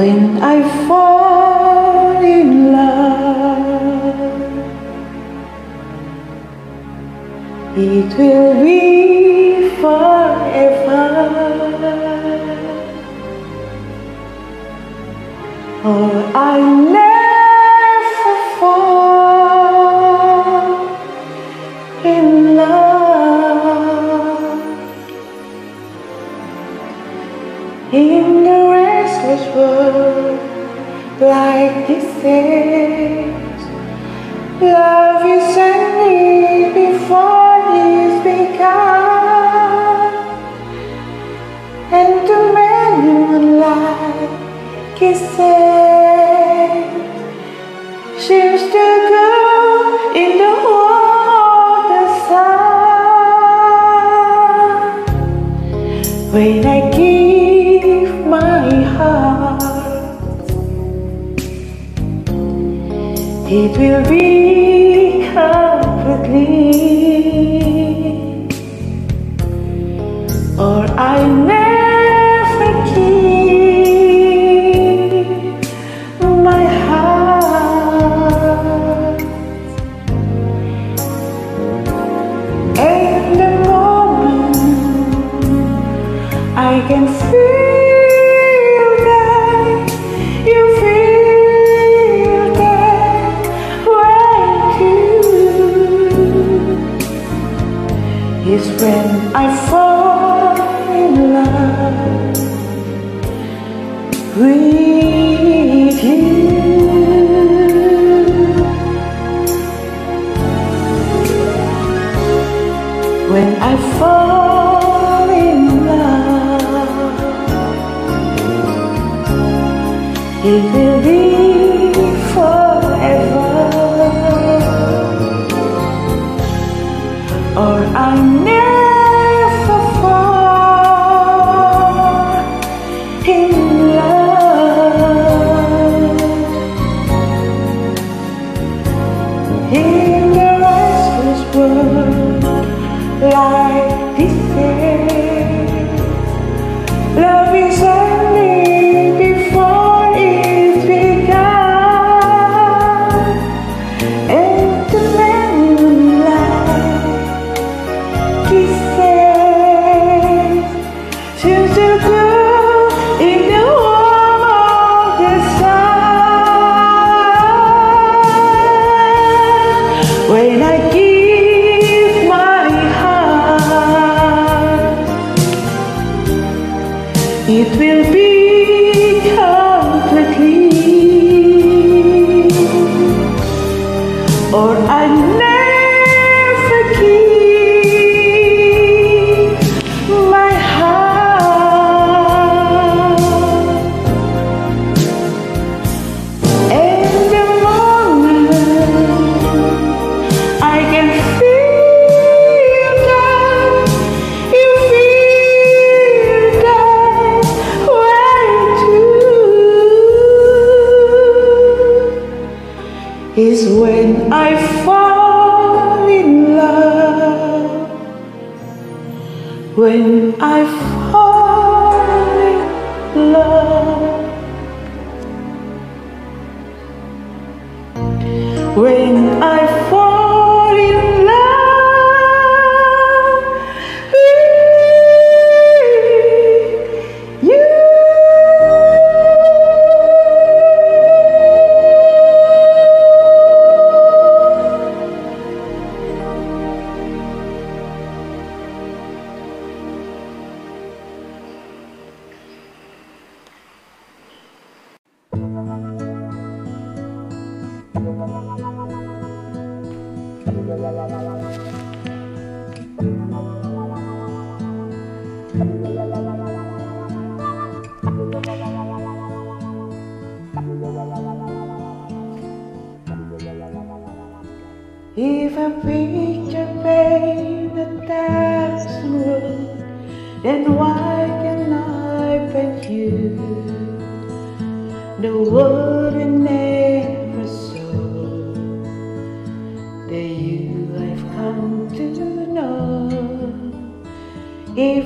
when I fall in love. It will be forever. Or I never fall in like this is, love you is ending before it's begun, and too many moonlight kisses seems to go in the warm of the sun. When I give my heart, it will be completely, or I never give my heart. And the moment I can feel is when I fall in love with you. When I fall in love, it will be like When I fall in love. when I fall If a picture paint a thousand words, then why can I paint you? The world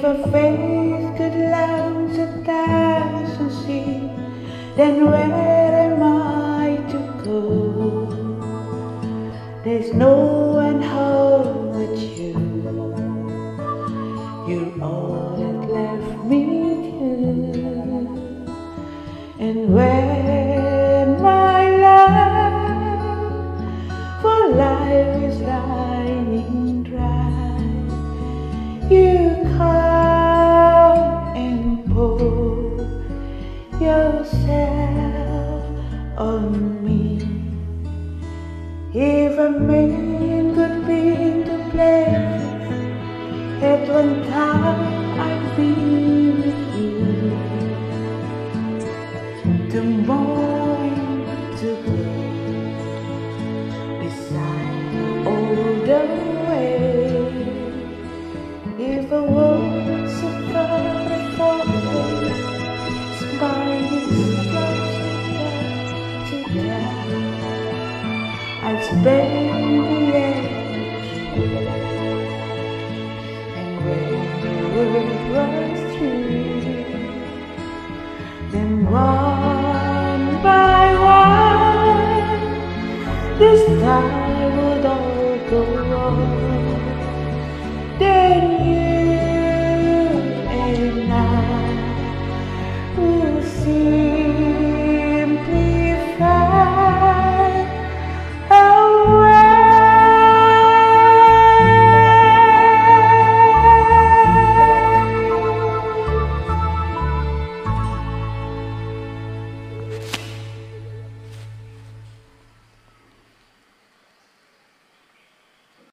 for faith could launch a thousand seas, then where yourself on me. If a man could be in the place, at one time I'd be with you. The was true.